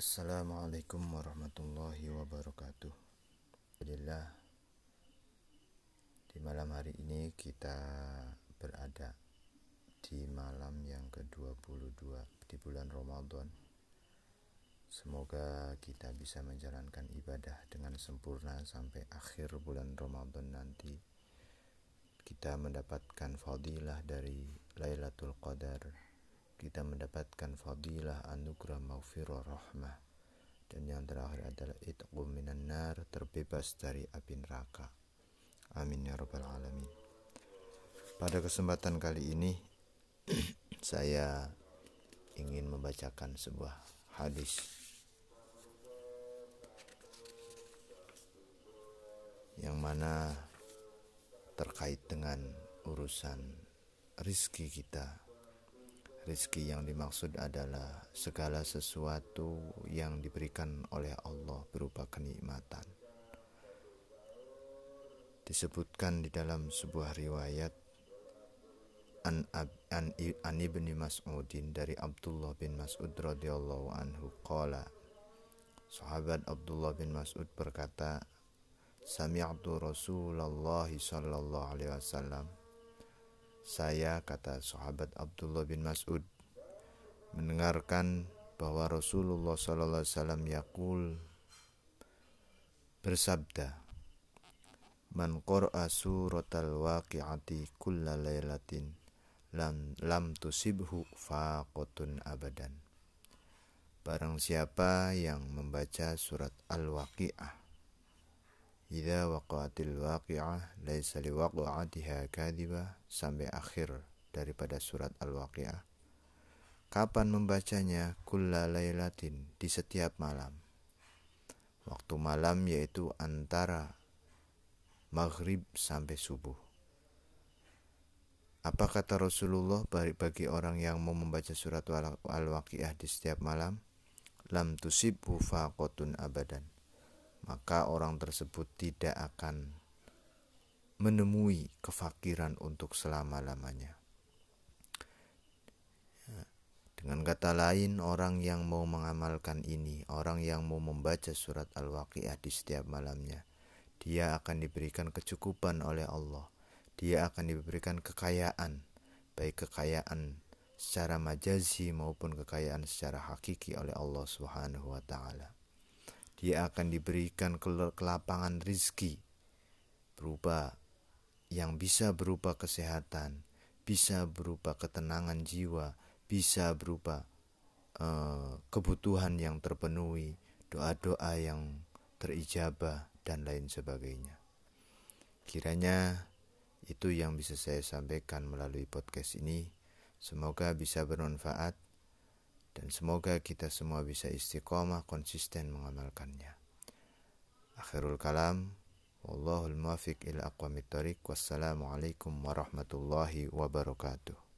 Assalamualaikum warahmatullahi wabarakatuh. Alhamdulillah Di malam hari ini kita berada di malam yang ke-22 di bulan Ramadan. Semoga kita bisa menjalankan ibadah dengan sempurna sampai akhir bulan Ramadan nanti. Kita mendapatkan fadilah dari Lailatul Qadar Kita mendapatkan fadilah anugerah maghfirah rahmah. Dan yang terakhir adalah itqum minan nar terbebas dari api neraka. Amin ya rabbal alamin. Pada kesempatan kali ini saya ingin membacakan sebuah hadis. Yang mana terkait dengan urusan rizki kita Rizki yang dimaksud adalah segala sesuatu yang diberikan oleh Allah berupa kenikmatan. Disebutkan di dalam sebuah riwayat an, an, an ibni Mas'udin dari Abdullah bin Mas'ud radhiyallahu anhu qala Sahabat Abdullah bin Mas'ud berkata Sami'tu Rasulullah sallallahu alaihi wasallam saya, kata sahabat Abdullah bin Mas'ud, mendengarkan bahwa Rasulullah Sallallahu Alaihi Wasallam yakul bersabda, Man qara'a suratal waqi'ati kulla laylatin lam, lam tusibhu faqotun abadan. Barang siapa yang membaca surat Al-Waqi'ah Idza waqa'atil waqi'ah laisa liwaqa'atiha kadhiba sampai akhir daripada surat Al-Waqi'ah. Kapan membacanya? Kulla lailatin di setiap malam. Waktu malam yaitu antara maghrib sampai subuh. Apa kata Rasulullah bagi orang yang mau membaca surat Al-Waqi'ah di setiap malam? Lam tusibhu faqotun abadan maka orang tersebut tidak akan menemui kefakiran untuk selama-lamanya. Ya, dengan kata lain, orang yang mau mengamalkan ini, orang yang mau membaca surat Al-Waqiah di setiap malamnya, dia akan diberikan kecukupan oleh Allah. Dia akan diberikan kekayaan, baik kekayaan secara majazi maupun kekayaan secara hakiki oleh Allah Subhanahu wa taala dia akan diberikan kelapangan rizki berupa yang bisa berupa kesehatan, bisa berupa ketenangan jiwa, bisa berupa uh, kebutuhan yang terpenuhi, doa-doa yang terijabah, dan lain sebagainya. Kiranya itu yang bisa saya sampaikan melalui podcast ini. Semoga bisa bermanfaat dan semoga kita semua bisa istiqomah konsisten mengamalkannya. Akhirul kalam, wallahul muwafiq ila aqwamit thariq. Wassalamualaikum warahmatullahi wabarakatuh.